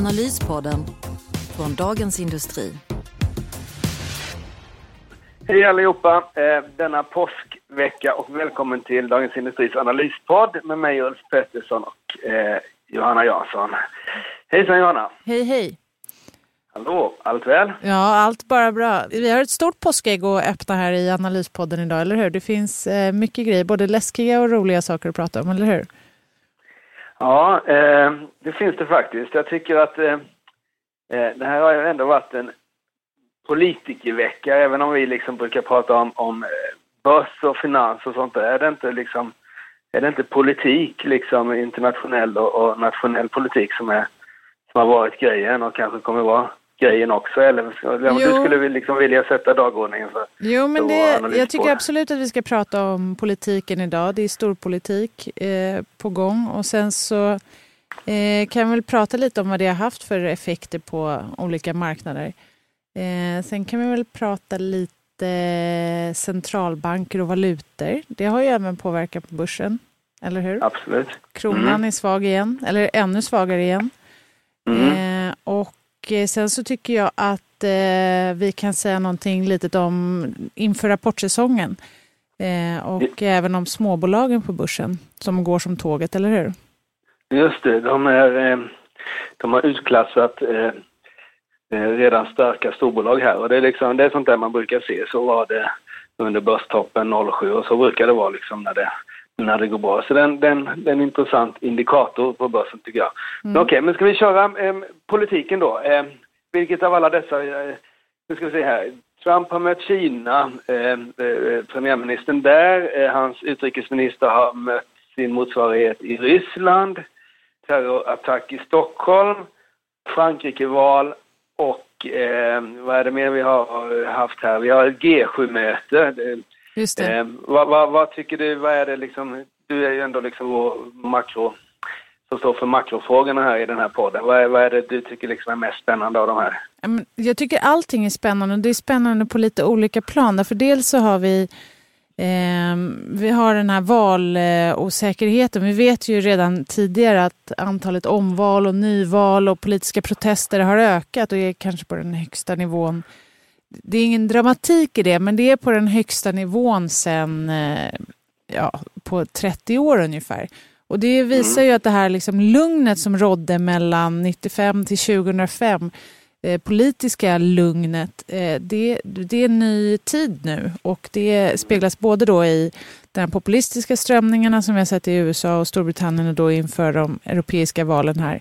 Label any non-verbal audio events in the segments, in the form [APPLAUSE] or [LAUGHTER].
Analyspodden från Dagens Industri. Hej allihopa! Eh, denna påskvecka och välkommen till Dagens Industris analyspodd med mig Ulf Pettersson och eh, Johanna Jansson. Hejsan Johanna! Hej hej! Hallå, allt väl? Ja, allt bara bra. Vi har ett stort påskägg att öppna här i Analyspodden idag, eller hur? Det finns eh, mycket grejer, både läskiga och roliga saker att prata om, eller hur? Ja, eh, det finns det faktiskt. Jag tycker att eh, eh, det här har ju ändå varit en politikervecka, även om vi liksom brukar prata om, om eh, börs och finans och sånt där. Är det inte liksom är det inte politik, liksom internationell och, och nationell politik som, är, som har varit grejen och kanske kommer vara grejen också? Eller om du skulle liksom vilja sätta dagordningen för Jo, men det, jag tycker absolut att vi ska prata om politiken idag. Det är storpolitik eh, på gång och sen så eh, kan vi väl prata lite om vad det har haft för effekter på olika marknader. Eh, sen kan vi väl prata lite centralbanker och valutor. Det har ju även påverkat på börsen, eller hur? Absolut. Kronan mm. är svag igen, eller ännu svagare igen. Mm. Eh, och Eh, sen så tycker jag att eh, vi kan säga någonting litet om inför rapportsäsongen. Eh, och även om småbolagen på börsen som går som tåget, eller hur? Just det, de, är, de har utklassat redan starka storbolag här och det är, liksom, det är sånt där man brukar se. Så var det under börstoppen 07 och så brukar det vara liksom när det när det går bra. Så den, den, den är en intressant indikator på börsen tycker jag. Mm. Okej, okay, men ska vi köra eh, politiken då? Eh, vilket av alla dessa, eh, nu ska vi se här. Trump har mött Kina, eh, eh premiärministern där. Eh, hans utrikesminister har mött sin motsvarighet i Ryssland. Terrorattack i Stockholm. Frankrike-val och vad är det mer vi har haft här? Vi har ett G7-möte Just det. Eh, vad, vad, vad, tycker du, vad är det liksom, du är ju ändå liksom vår makro, som står för makrofrågorna här i den här podden. Vad är, vad är det du tycker liksom är mest spännande av de här? Jag tycker allting är spännande det är spännande på lite olika plan. För dels så har vi eh, vi har den här valosäkerheten. Vi vet ju redan tidigare att antalet omval och nyval och politiska protester har ökat och är kanske på den högsta nivån det är ingen dramatik i det, men det är på den högsta nivån sen eh, ja, på 30 år ungefär. Och det visar ju att det här liksom lugnet som rådde mellan 95 till 2005, eh, politiska lugnet, eh, det, det är en ny tid nu och det speglas både då i de populistiska strömningarna som vi har sett i USA och Storbritannien och då inför de europeiska valen här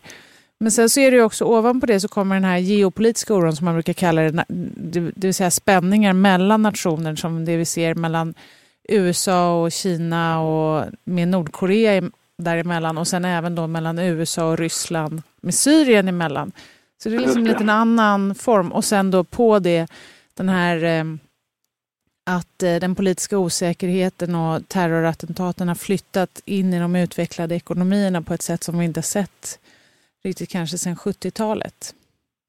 men sen så är det ju också ovanpå det så kommer den här geopolitiska oron som man brukar kalla det, det vill säga spänningar mellan nationer som det vi ser mellan USA och Kina och med Nordkorea däremellan och sen även då mellan USA och Ryssland med Syrien emellan. Så det är liksom lite en annan form och sen då på det den här eh, att eh, den politiska osäkerheten och terrorattentaten har flyttat in i de utvecklade ekonomierna på ett sätt som vi inte har sett riktigt kanske sedan 70-talet.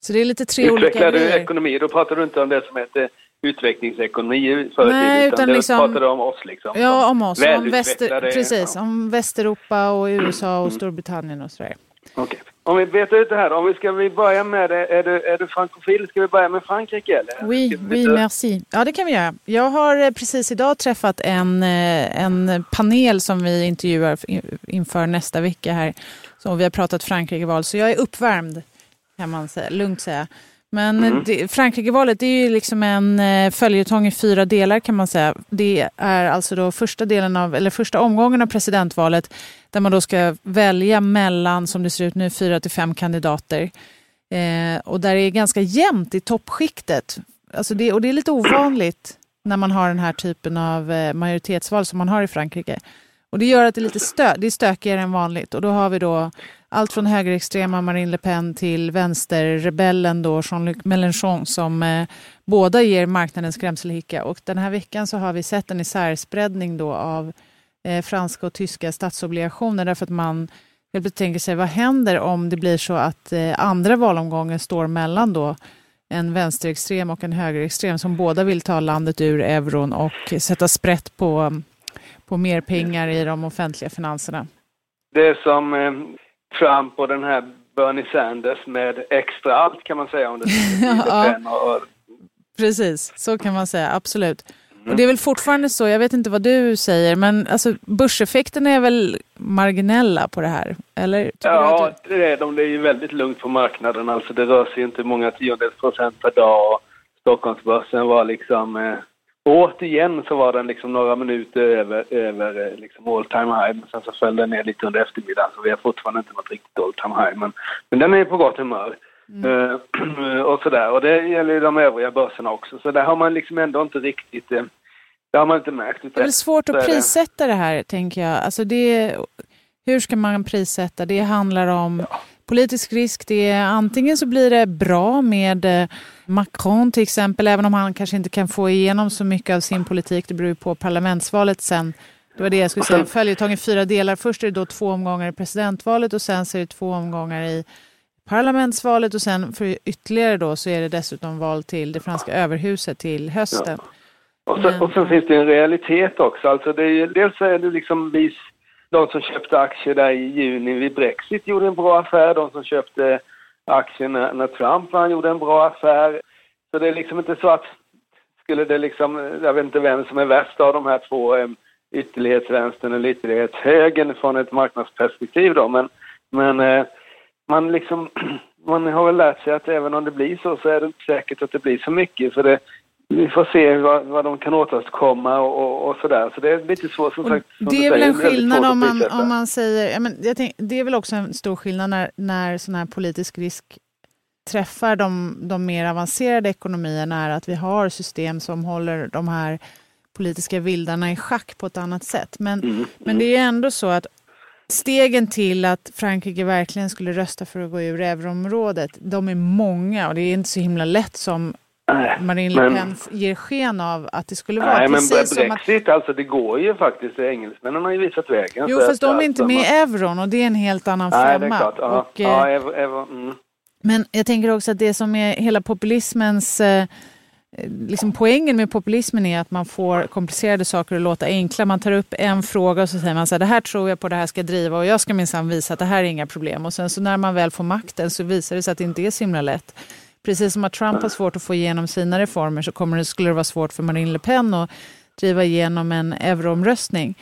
Så det är lite tre Utvecklade olika grejer. ekonomi, då pratar du inte om det som heter utvecklingsekonomi förr Nej, utan, utan liksom, pratar du om oss liksom. Ja, om oss. Om Väster, precis, ja. om Västeuropa och USA och mm. Storbritannien och sådär. Okej. Okay. Om vi vet ut det här, om vi ska vi börja med det, är du, är du frankofil? Ska vi börja med Frankrike eller? Oui, oui, merci. Ja, det kan vi göra. Jag har eh, precis idag träffat en, eh, en panel som vi intervjuar inför nästa vecka här så vi har pratat Frankrike-val, så jag är uppvärmd kan man säga, lugnt säga. Men mm. Frankrike-valet det är ju liksom en eh, följetong i fyra delar kan man säga. Det är alltså då första, delen av, eller första omgången av presidentvalet där man då ska välja mellan, som det ser ut nu, fyra till fem kandidater. Eh, och där det är ganska jämnt i toppskiktet. Alltså det, och det är lite ovanligt när man har den här typen av eh, majoritetsval som man har i Frankrike. Och det gör att det är lite stö det är stökigare än vanligt. Och då har vi då allt från högerextrema Marine Le Pen till vänsterrebellen då Jean-Luc Mélenchon som eh, båda ger marknaden skrämselhicka. Och den här veckan så har vi sett en isärspreadning då av eh, franska och tyska statsobligationer därför att man jag tänker sig vad händer om det blir så att eh, andra valomgången står mellan då en vänsterextrem och en högerextrem som båda vill ta landet ur euron och sätta sprätt på, på mer pengar i de offentliga finanserna. Det är som eh, Trump och den här Bernie Sanders med extra allt kan man säga om det [LAUGHS] ja, och... Precis, så kan man säga, absolut. Och det är väl fortfarande så, jag vet inte vad du säger, men alltså, börseffekterna är väl marginella på det här? Eller? Ja, du... det är de. Det är ju väldigt lugnt på marknaden. Alltså, det rör sig inte många tiondels procent per dag. Stockholmsbörsen var liksom... Eh, återigen så var den liksom några minuter över, över eh, liksom all time high. Men sen så föll den ner lite under eftermiddagen så vi har fortfarande inte nått riktigt all time high. Men, men den är på gott humör. Mm. Uh, [CLEARS THROAT] och sådär. Och det gäller ju de övriga börserna också. Så där har man liksom ändå inte riktigt... Uh, det har man inte märkt. Det är svårt att prissätta det här, tänker jag. Alltså det, hur ska man prissätta? Det handlar om ja. Politisk risk. Det är, antingen så blir det bra med eh, Macron till exempel, även om han kanske inte kan få igenom så mycket av sin politik. Det beror ju på parlamentsvalet sen. Det var det jag skulle säga. Följetongen fyra delar. Först är det då två omgångar i presidentvalet och sen så är det två omgångar i parlamentsvalet och sen för ytterligare då så är det dessutom val till det franska överhuset till hösten. Ja. Och, så, och sen finns det en realitet också. Alltså det är, dels är det liksom vi, de som köpte aktier där i juni vid Brexit gjorde en bra affär. De som köpte aktier när, när Trump vann gjorde en bra affär. Så det är liksom inte så att skulle det liksom, jag vet inte vem som är värst av de här två eh, ytterlighetsvänstern eller ytterlighetshögern från ett marknadsperspektiv då. Men, men eh, man liksom, [CLEARS THROAT] man har väl lärt sig att även om det blir så så är det inte säkert att det blir så mycket. För det, vi får se vad, vad de kan åstadkomma och, och, och sådär. Så det är lite svårt som sagt. Som det är väl en skillnad om man, om man säger, ja, men jag tänk, det är väl också en stor skillnad när, när sån här politisk risk träffar de, de mer avancerade ekonomierna är att vi har system som håller de här politiska vildarna i schack på ett annat sätt. Men, mm, men det är ändå så att stegen till att Frankrike verkligen skulle rösta för att gå ur euroområdet, de är många och det är inte så himla lätt som Marine Le Pen ger sken av att det skulle vara nej, precis men Brexit, att... alltså det går ju faktiskt. Engelsmännen har ju visat vägen. Jo, fast de är inte med i euron och det är en helt annan femma. Nej, det är klart. Ja, och, ja, eh, ev, ev, mm. Men jag tänker också att det som är hela populismens eh, liksom poängen med populismen är att man får komplicerade saker att låta enkla. Man tar upp en fråga och så säger man så här, det här tror jag på, det här ska driva och jag ska minsann visa att det här är inga problem. Och sen så när man väl får makten så visar det sig att det inte är så himla lätt. Precis som att Trump har svårt att få igenom sina reformer så kommer det, skulle det vara svårt för Marine Le Pen att driva igenom en euroomröstning.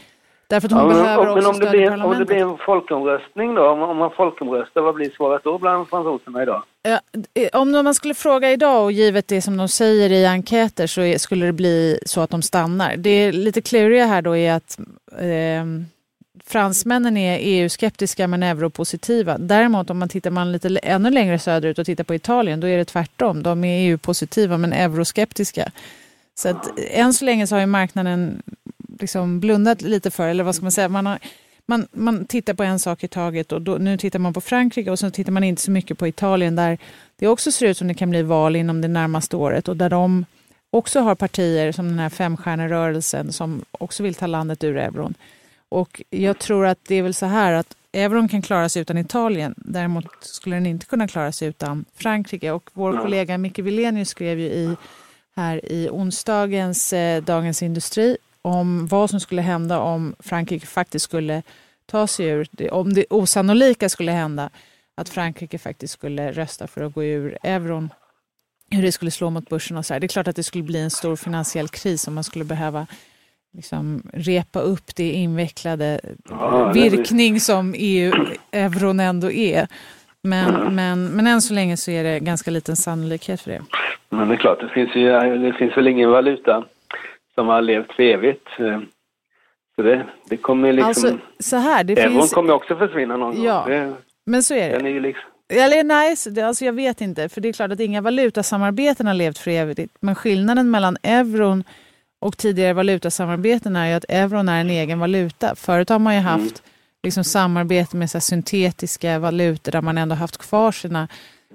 Därför att hon ja, behöver men, också men om det, blir, om det blir en folkomröstning då, om, man folkomröstar, vad blir svaret då bland fransoserna idag? Ja, om man skulle fråga idag och givet det som de säger i enkäter så skulle det bli så att de stannar. Det är lite kluriga här då är att eh, fransmännen är EU-skeptiska men europositiva. Däremot om man tittar man lite ännu längre söderut och tittar på Italien, då är det tvärtom. De är EU-positiva men euroskeptiska. Så att eh, än så länge så har ju marknaden liksom blundat lite för, eller vad ska man säga, man, har, man, man tittar på en sak i taget och då, nu tittar man på Frankrike och så tittar man inte så mycket på Italien där det också ser ut som det kan bli val inom det närmaste året och där de också har partier som den här femstjärnerörelsen som också vill ta landet ur euron. Och jag tror att det är väl så här att euron kan klara sig utan Italien. Däremot skulle den inte kunna klara sig utan Frankrike. Och vår kollega Micke Wilenius skrev ju i, här i onsdagens eh, Dagens Industri om vad som skulle hända om Frankrike faktiskt skulle ta sig ur, om det osannolika skulle hända, att Frankrike faktiskt skulle rösta för att gå ur euron, hur det skulle slå mot börsen och så här. Det är klart att det skulle bli en stor finansiell kris om man skulle behöva liksom repa upp det invecklade ja, virkning det som EU-euron ändå är. Men, mm. men, men än så länge så är det ganska liten sannolikhet för det. Men det är klart, det finns, ju, det finns väl ingen valuta som har levt för evigt. Så det, det kommer liksom... Alltså, så här, det euron finns... kommer också försvinna någon ja, gång. Det, men så är det. Den är ju liksom... Eller nej, det, alltså jag vet inte. För det är klart att inga valutasamarbeten har levt för evigt. Men skillnaden mellan euron och tidigare valutasamarbeten är ju att euron är en egen valuta. Förut har man ju haft mm. liksom, samarbete med så syntetiska valutor där man ändå haft kvar sina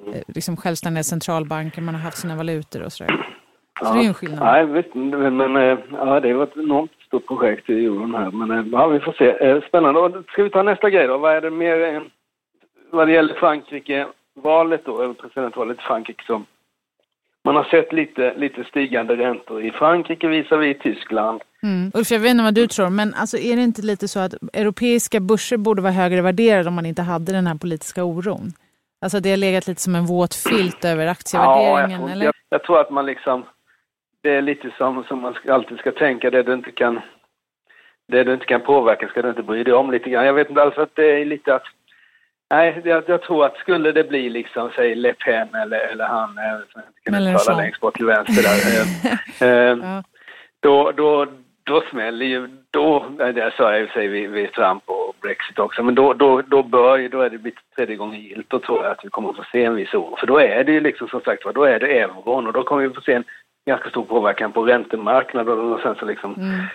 mm. liksom, självständiga centralbanker, man har haft sina valutor och sådär. Så ja. det är en skillnad. Nej, vet, men, eh, ja, det var ett enormt stort projekt i euron här. Men eh, ja, vi får se. Eh, spännande. Ska vi ta nästa grej då? Vad är det mer vad det gäller Frankrike? Valet då, presidentvalet i Frankrike som man har sett lite, lite stigande räntor i Frankrike visar vi Tyskland. Mm. Ulf, jag vet inte vad du tror, men alltså, är det inte lite så att europeiska börser borde vara högre värderade om man inte hade den här politiska oron? Alltså det har legat lite som en våt filt över aktievärderingen, ja, jag, eller? Jag, jag, tror att man liksom, det är lite som, som man alltid ska tänka, det du inte kan, det du inte kan påverka ska du inte bry dig om lite grann. Jag vet inte, alltså att det är lite att Nej, jag, jag, tror att skulle det bli liksom, säg Le Pen eller, eller han, eh, som jag inte kan uttala längst bort till vänster där. eh, [LAUGHS] eh, ja. då, då, då smäller ju, då, det sa jag i och för sig vid, vid Trump och Brexit också, men då, då, då bör då är det blivit tredje gången gilt, då tror jag att vi kommer att få se en viss oro. För då är det ju liksom som sagt då är det euron och då kommer vi få se en ganska stor påverkan på räntemarknaden och sen så liksom mm.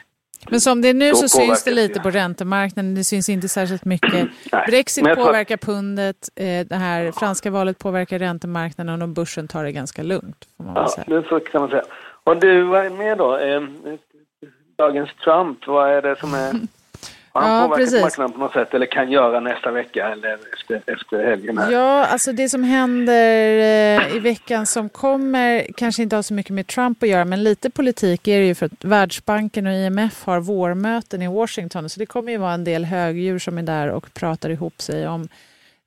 Men som det är nu så syns det lite på räntemarknaden, det syns inte särskilt mycket. [CLEARS THROAT] Brexit påverkar att... pundet, eh, det här franska valet påverkar räntemarknaden och börsen tar det ganska lugnt. Får man ja, säga. det så kan man säga. Och du, vad är med då? Eh, dagens Trump, vad är det som är [LAUGHS] han ja, påverkat precis. marknaden på något sätt eller kan göra nästa vecka eller efter, efter helgen här. Ja, alltså det som händer eh, i veckan som kommer kanske inte har så mycket med Trump att göra men lite politik är det ju för att Världsbanken och IMF har vårmöten i Washington så det kommer ju vara en del högdjur som är där och pratar ihop sig om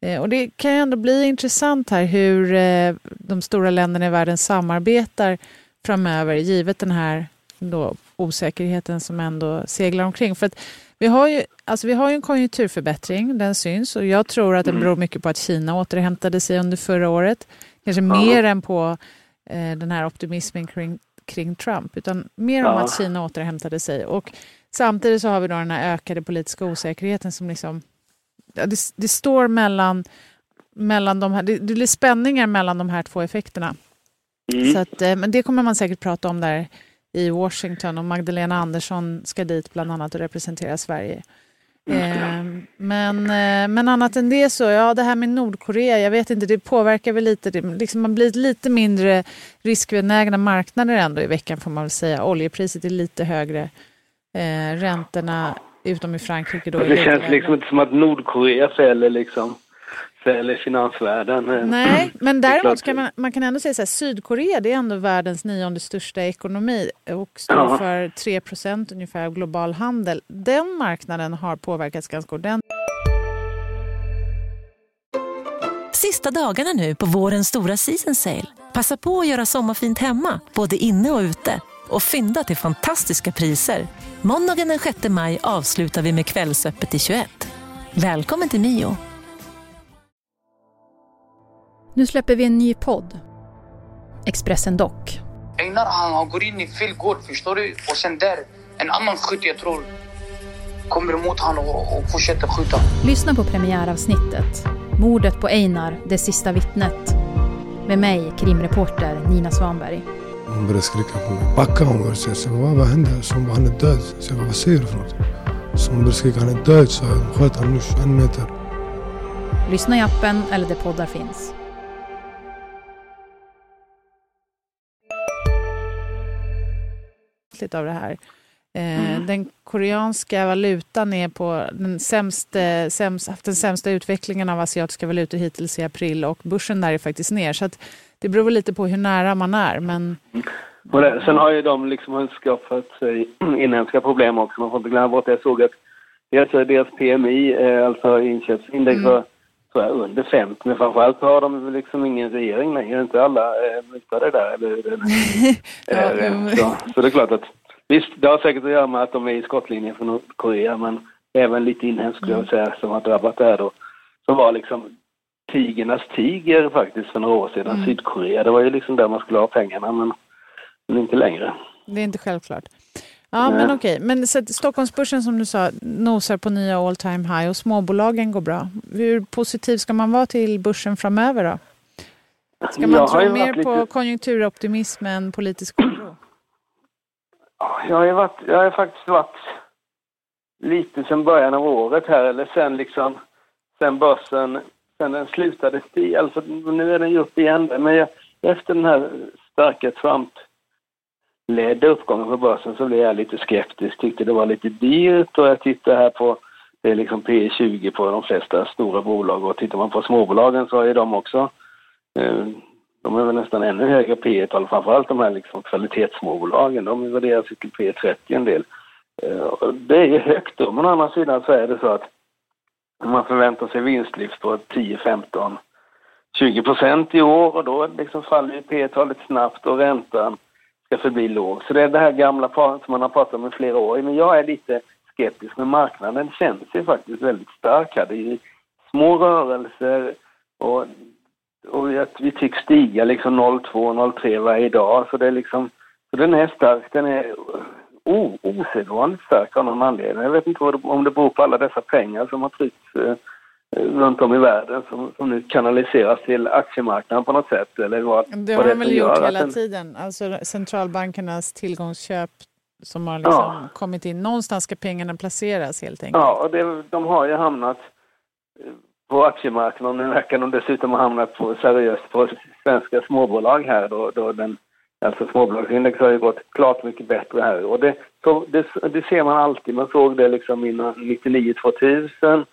eh, och det kan ju ändå bli intressant här hur eh, de stora länderna i världen samarbetar framöver givet den här då, osäkerheten som ändå seglar omkring. För att vi har ju, alltså vi har ju en konjunkturförbättring, den syns och jag tror att den mm. beror mycket på att Kina återhämtade sig under förra året. Kanske ja. mer än på eh, den här optimismen kring, kring Trump, utan mer ja. om att Kina återhämtade sig. Och samtidigt så har vi då den här ökade politiska osäkerheten som liksom, det, det står mellan, mellan de här, det, det blir spänningar mellan de här två effekterna. Mm. Så att, eh, men det kommer man säkert prata om där i Washington och Magdalena Andersson ska dit bland annat och representera Sverige. Eh, men, eh, men annat än det så, ja det här med Nordkorea, jag vet inte, det påverkar väl lite, det, liksom man blir lite mindre riskbenägna marknader ändå i veckan får man väl säga. Oljepriset är lite högre, eh, räntorna utom i Frankrike då. Det känns liksom inte som att Nordkorea fäller liksom eller finansvärlden. Nej, men däremot kan man, man kan ändå säga så här, Sydkorea det är ändå världens nionde största ekonomi och står ja. för 3% ungefär av global handel. Den marknaden har påverkats ganska ordentligt. Sista dagarna nu på vårens stora season sale. Passa på att göra sommarfint hemma, både inne och ute och fynda till fantastiska priser. Måndagen den 6 maj avslutar vi med Kvällsöppet i 21. Välkommen till Mio. Nu släpper vi en ny podd. Expressen Dock. Einar han, han går in i fel gård, förstår du? Och sen där, en annan skytt jag tror kommer emot honom och, och fortsätter skjuta. Lyssna på premiäravsnittet. Mordet på Einar, det sista vittnet. Med mig, krimreporter Nina Svanberg. Hon började skrika på mig. Backa hon började säga. Så vad, vad hände? Så hon bara, han är död. Så jag bara, vad säger du för något? Så hon började skrika, han är död. Så jag sköt honom nu en meter. Lyssna i appen eller där poddar finns. Ordentligt av det här. Eh, mm. Den koreanska valutan är på den sämsta, sämst, haft den sämsta utvecklingen av asiatiska valutor hittills i april och börsen där är faktiskt ner. Så det beror väl lite på hur nära man är. Men... Och det, sen har ju de liksom skaffat sig [CLEARS THROAT] inhemska problem också. Man får inte glömma bort det. Jag såg att dels deras PMI, eh, alltså inköpsindex, mm. var tror jag, under 50. Men framförallt har de liksom ingen regering längre. Inte alla eh, det där, eller hur? [LAUGHS] ja, eh, så, så det är klart att visst, det har säkert att göra med att de är i skottlinjen för Nordkorea, men även lite inhemskt skulle jag säga som har drabbat det här då. Som var liksom tigernas tiger faktiskt för några år sedan, mm. Sydkorea. Det var ju liksom där man skulle ha pengarna, men, men inte längre. Det är inte självklart. Ja, men okej. Men så Stockholmsbörsen som du sa nosar på nya all time high och småbolagen går bra. Hur positiv ska man vara till börsen framöver då? Ska man tro mer på lite... konjunkturoptimism än politisk oro? Ja, jag har, varit, jag har faktiskt varit lite sen början av året här, eller sen liksom, sen börsen, sen den slutade stiga, alltså nu är den ju upp igen, men jag, efter den här starka ledde uppgången på börsen så blev jag lite skeptisk, tyckte det var lite dyrt och jag tittade här på, det är liksom P 20 på de flesta stora bolag och tittar man på småbolagen så är de också eh, de är väl nästan ännu högre P tal framförallt de här liksom kvalitetssmåbolagen. De värderas till P30 en del. Eh, det är ju högt då, men å andra sidan så är det så att man förväntar sig vinstlyft på 10, 15, 20 procent i år och då liksom faller ju P-talet snabbt och räntan ska förbli låg. Så det är det här gamla som man har pratat om i flera år. Men jag är lite skeptisk, men marknaden känns ju faktiskt väldigt stark här. Det är ju små rörelser och och vi tycks stiga liksom 0,2-0,3 varje dag. Så det är liksom, så den är stark. Den är osedvanligt stark av någon anledning. Jag vet inte om det beror på alla dessa pengar som har tryckts eh, runt om i världen som, som nu kanaliseras till aktiemarknaden på något sätt. Eller vad, det har de väl gjort hela den... tiden. Alltså centralbankernas tillgångsköp som har liksom ja. kommit in. Någonstans ska pengarna placeras helt enkelt. Ja, och det, de har ju hamnat på aktiemarknaden. Nu verkar de dessutom ha hamnat på, seriöst på svenska småbolag här då, då den, alltså småbolagsindex har ju gått klart mycket bättre här. Och det, så, det, det ser man alltid. Man såg det liksom innan 99-2000,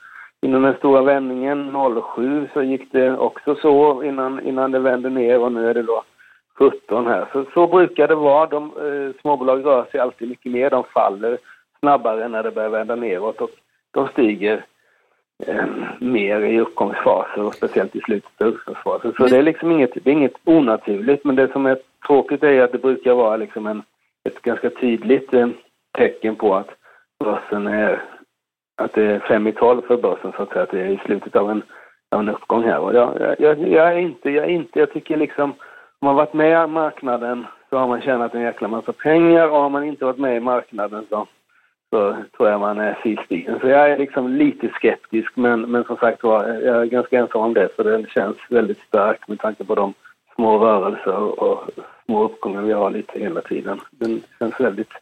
innan den stora vändningen 07 så gick det också så innan, innan det vände ner och nu är det då 17 här. Så, så brukar det vara. De, eh, småbolag rör sig alltid mycket mer. De faller snabbare när det börjar vända neråt och de stiger eh, mer i uppgångsfaser och speciellt i slutet av uppgångsfasen. Så det är liksom inget, det är inget onaturligt men det som är tråkigt är att det brukar vara liksom en, ett ganska tydligt eh, tecken på att börsen är, att det är fem i tolv för börsen så att säga, att det är i slutet av en, av en uppgång här. Och jag, jag, jag, är inte, jag är inte, jag tycker liksom, om man varit med i marknaden så har man tjänat en jäkla massa pengar och har man inte varit med i marknaden så så tror jag man är filstigen. Så jag är liksom lite skeptisk men, men som sagt var, jag är ganska ensam om det för det känns väldigt starkt med tanke på de små rörelser och små uppgångar vi har lite hela tiden. Den känns väldigt,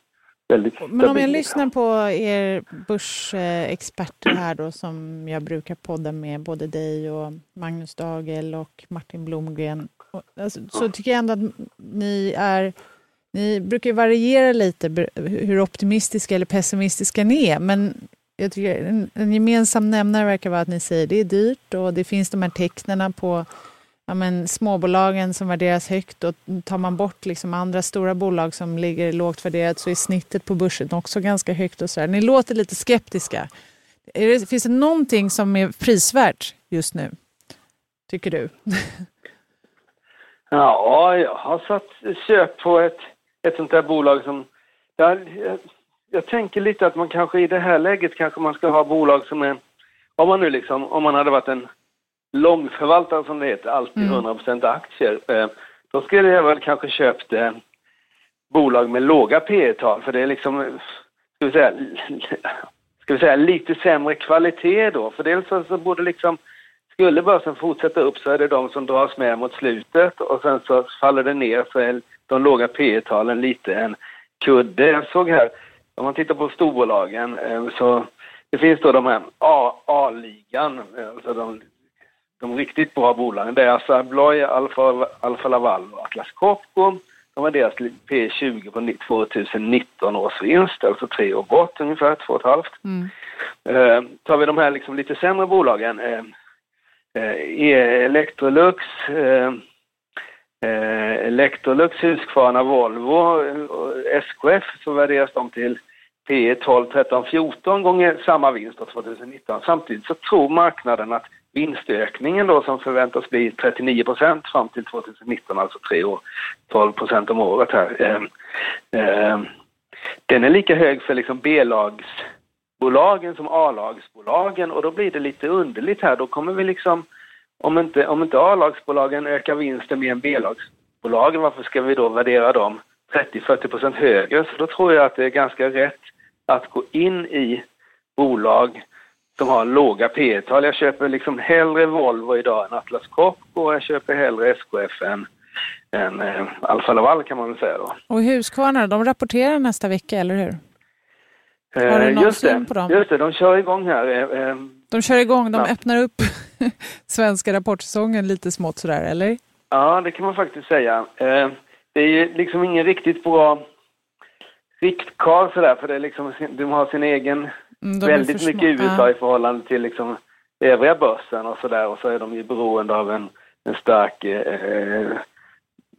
väldigt Men om jag lyssnar på er börsexperter här då som jag brukar podda med, både dig och Magnus Dagel och Martin Blomgren, alltså, så tycker jag ändå att ni är ni brukar variera lite hur optimistiska eller pessimistiska ni är, men jag tycker en, en gemensam nämnare verkar vara att ni säger att det är dyrt och det finns de här tecknen på ja, men, småbolagen som värderas högt och tar man bort liksom andra stora bolag som ligger lågt värderat så är snittet på börsen också ganska högt. och så där. Ni låter lite skeptiska. Det, finns det någonting som är prisvärt just nu, tycker du? Ja, jag har satt köp på ett ett sånt där bolag som... Jag, jag tänker lite att man kanske i det här läget kanske man ska ha bolag som är... Om man nu liksom, om man hade varit en långförvaltare som det heter, alltid mm. 100% aktier, eh, då skulle jag väl kanske köpt eh, bolag med låga P tal för det är liksom, ska vi säga, [LAUGHS] ska vi säga lite sämre kvalitet då. För dels så, så borde liksom, skulle börsen fortsätta upp så är det de som dras med mot slutet och sen så faller det ner så är de låga P talen lite en kudde. Jag såg här, om man tittar på storbolagen eh, så det finns då de här A-ligan, alltså de, de riktigt bra bolagen. Det är alltså Abloy, Alfa, Alfa Laval och Atlas Copco. De har deras P20 på 2019 års vinst, alltså tre år bort ungefär, två och ett halvt. Mm. Eh, tar vi de här liksom lite sämre bolagen, eh, eh, Electrolux, eh, eh, Electrolux, Husqvarna, Volvo, SKF så värderas de till P 12, 13, 14 gånger samma vinst 2019. Samtidigt så tror marknaden att vinstökningen då som förväntas bli 39 procent fram till 2019, alltså tre år, 12 procent om året här. Eh, eh, den är lika hög för liksom B-lagsbolagen som A-lagsbolagen och då blir det lite underligt här. Då kommer vi liksom om inte, om inte A-lagsbolagen ökar vinsten mer än B-lagsbolagen, varför ska vi då värdera dem 30-40 procent högre? Så då tror jag att det är ganska rätt att gå in i bolag som har låga P tal Jag köper liksom hellre Volvo idag än Atlas Copco och jag köper hellre SKF än, än eh, Alfa Laval kan man väl säga då. Och Husqvarna, de rapporterar nästa vecka, eller hur? Har du Eh, någon just syn det, på dem? Just det, de kör igång här. eh, eh, De kör igång, de Ja. öppnar upp [LAUGHS] svenska rapportsäsongen lite smått sådär, eller? Ja, det kan man faktiskt säga. Eh, det är ju liksom ingen riktigt bra riktkarl sådär, för det är liksom, de har sin egen, Mm, väldigt mycket små. USA i förhållande till liksom övriga börsen och sådär, och så är de ju beroende av en, en stark eh,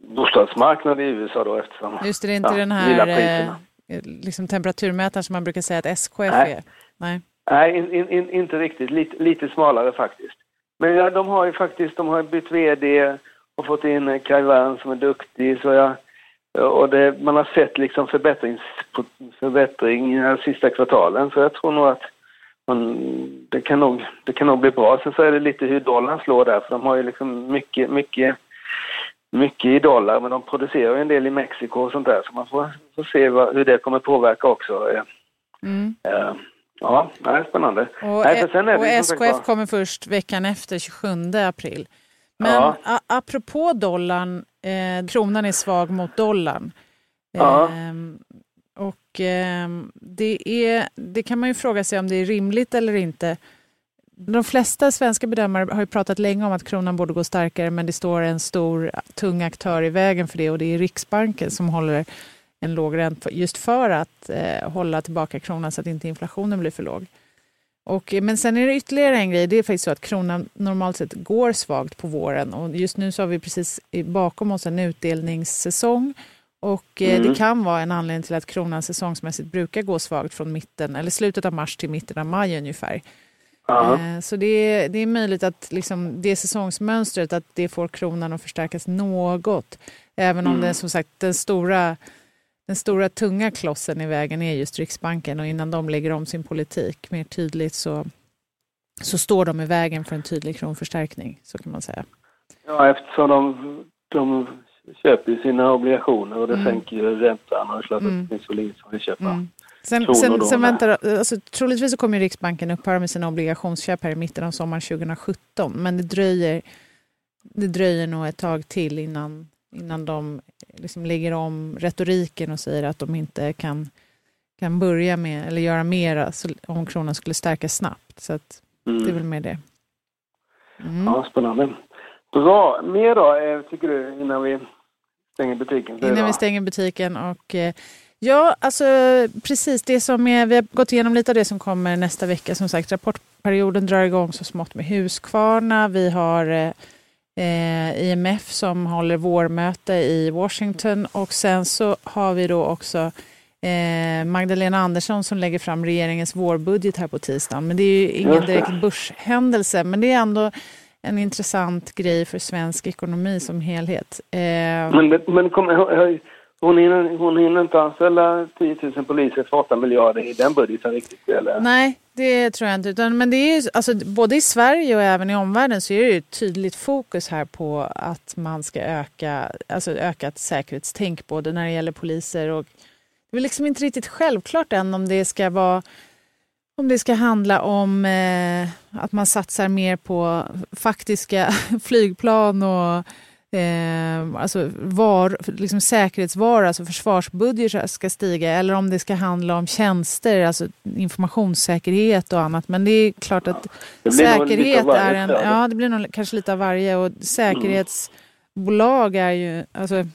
bostadsmarknad i USA då eftersom... Just det, det är inte ja, den här eh, liksom temperaturmätaren som man brukar säga att SKF Nej. är. Nej. Nej, in, in, in, inte riktigt. Lite, lite smalare faktiskt. Men ja, de har ju faktiskt de har bytt VD och fått in Kaj Wern som är duktig. Så jag, och det, man har sett liksom förbättrings, förbättringar sista kvartalen. Så jag tror nog att man, det, kan nog, det kan nog bli bra. Sen så är det lite hur dollarn slår där. För de har ju liksom mycket, mycket, mycket i dollar. Men de producerar ju en del i Mexiko och sånt där. Så man får, får se vad, hur det kommer påverka också. Mm. eh, Ja, det är spännande. Och, Nej, för sen är och det sagt SKF var- kommer först veckan efter, 27 april. Men Ja. apropå dollarn, eh, kronan är svag mot dollarn. Ja. Ehm, och ehm, det, är, det kan man ju fråga sig om det är rimligt eller inte. De flesta svenska bedömare har ju pratat länge om att kronan borde gå starkare men det står en stor tung aktör i vägen för det och det är Riksbanken som håller en låg ränta just för att eh, hålla tillbaka kronan så att inte inflationen blir för låg. Och, eh, men sen är det ytterligare en grej, det är faktiskt så att kronan normalt sett går svagt på våren och just nu så har vi precis bakom oss en utdelningssäsong och eh, Mm. det kan vara en anledning till att kronan säsongsmässigt brukar gå svagt från mitten eller slutet av mars till mitten av maj ungefär. Ja. Eh, Så det är, det är möjligt att liksom det säsongsmönstret att det får kronan att förstärkas något. Även om Mm. det som sagt den stora, den stora tunga klossen i vägen är just Riksbanken och innan de lägger om sin politik mer tydligt så, så står de i vägen för en tydlig kronförstärkning. Så kan man säga. ja, eftersom de, de köper sina obligationer och det Mm. sänker ju räntan och det är Mm. finns väl ingen som vill köpa. Mm. Sen, sen, sen väntar, alltså, troligtvis så kommer Riksbanken upphöra med sina obligationsköp här i mitten av sommaren 2017. Men det dröjer, det dröjer nog ett tag till innan, innan de liksom lägger om retoriken och säger att de inte kan, kan börja med eller göra mera om kronan skulle stärkas snabbt. Så att, Mm. det är väl mer det. Mm. Ja, spännande. Bra. Mer då, eh, tycker du, innan vi stänger butiken? Innan vi stänger butiken. Och, eh, ja, alltså precis det som är, vi har gått igenom lite av det som kommer nästa vecka. Som sagt, rapportperioden drar igång så smått med Husqvarna. Vi har eh, IMF som håller vårmöte i Washington och sen så har vi då också eh, Magdalena Andersson som lägger fram regeringens vårbudget här på tisdagen. Men det är ju ingen direkt börshändelse, men det är ändå en intressant grej för svensk ekonomi som helhet. Eh, Men, det- men kom, hon, hinner, hon hinner inte anställa 10 000 poliser för 8 miljarder i den budgeten riktigt, eller? Nej, det tror jag inte. Utan, men det är ju, alltså, både i Sverige och även i omvärlden så är det ju ett tydligt fokus här på att man ska öka, alltså ökat säkerhetstänk både när det gäller poliser och det är liksom inte riktigt självklart än om det ska vara om det ska handla om eh, att man satsar mer på faktiska [LAUGHS] flygplan och eh, alltså var, liksom säkerhetsvaror, alltså försvarsbudgetar ska stiga eller om det ska handla om tjänster, alltså informationssäkerhet och annat. Men det är klart att säkerhet är en, ja det blir nog kanske lite av varje och säkerhetsbolag är ju, alltså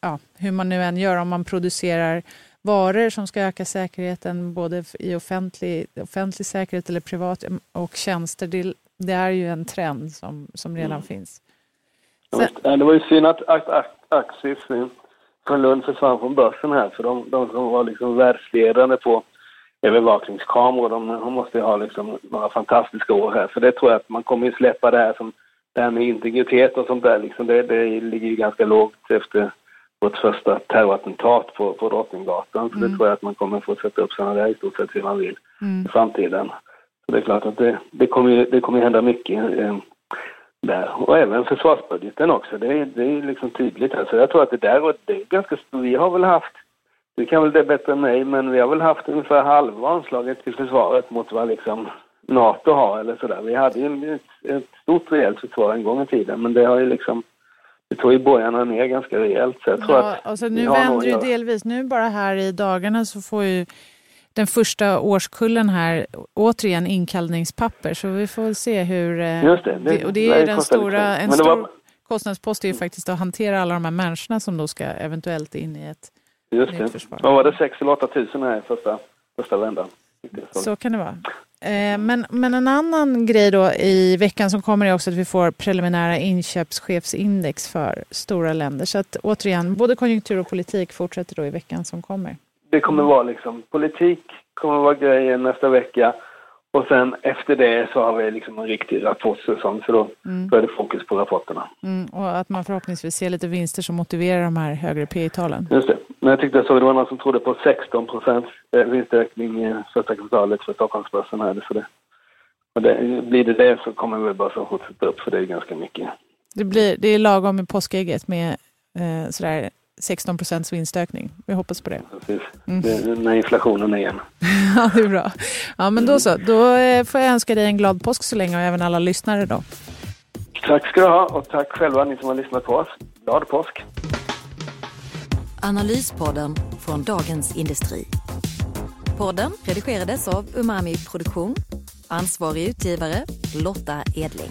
ja, hur man nu än gör, om man producerar varor som ska öka säkerheten både i offentlig, offentlig säkerhet eller privat och tjänster, det, det är ju en trend som, som redan Mm. finns. Ja, Det var ju synd att, att, att Axis från Lund försvann från börsen här, för de, de som var liksom världsledande på övervakningskameror, de, de måste ju ha liksom några fantastiska år här. För det tror jag att man kommer ju släppa det här som det här med integritet och sånt där. Liksom det, det ligger ju ganska lågt efter vårt första terrorattentat på, på Drottninggatan. Så Mm. det tror jag att man kommer få sätta upp sådana där i stort sett hur man vill Mm. i framtiden. Så det är klart att det, det kommer ju det kommer hända mycket eh, där. Och även försvarsbudgeten också. Det är, det är liksom tydligt. Alltså jag tror att det där och det är ganska stort. Vi har väl haft, du kan väl det bättre än mig, men vi har väl haft ungefär halva anslaget till försvaret mot vad liksom NATO har eller sådär. Vi hade ju ett, ett stort rejält försvar en gång i tiden, men det har ju liksom det tog ju borgarna ner ganska rejält. Så jag tror Ja, att vi nu vänder ju delvis. Nu bara här i dagarna så får ju den första årskullen här återigen inkallningspapper. Så vi får väl se hur... eh, Just det, det- och det är ju den stora... En stor var- kostnadspost är ju faktiskt att hantera alla de här människorna som då ska eventuellt in i ett... Just nytt det. försvar. Vad var det? 6 eller 8 tusen här i första, första vändan. Så kan det vara. Eh, Men, men en annan grej då i veckan som kommer är också att vi får preliminära inköpschefsindex för stora länder. Så att återigen, både konjunktur och politik fortsätter då i veckan som kommer. Det kommer vara liksom, politik kommer vara grejen nästa vecka. Och sen efter det så har vi liksom en riktig rapportsäsong. Så då, då är det fokus på rapporterna. Mm, och att man förhoppningsvis ser lite vinster som motiverar de här högre P talen Just det. Men jag tyckte jag såg det var någon som trodde på 16 procent vinstökning i första kvartalet för Stockholmsbörsen här. Så det, och det, blir det det så kommer väl börsen fortsätta upp för det är ganska mycket. Det, blir, det är lagom med påskägget med eh, sådär 16 procents vinstökning. Vi hoppas på det. Precis. Det, när inflationen är igen. [LAUGHS] Ja, det är bra. Ja, men då så. Då eh, får jag önska dig en glad påsk så länge och även alla lyssnare då. Tack ska du ha och tack själva ni som har lyssnat på oss. Glad påsk! Analyspodden från Dagens Industri. Podden redigerades av Umami Produktion. Ansvarig utgivare Lotta Edling.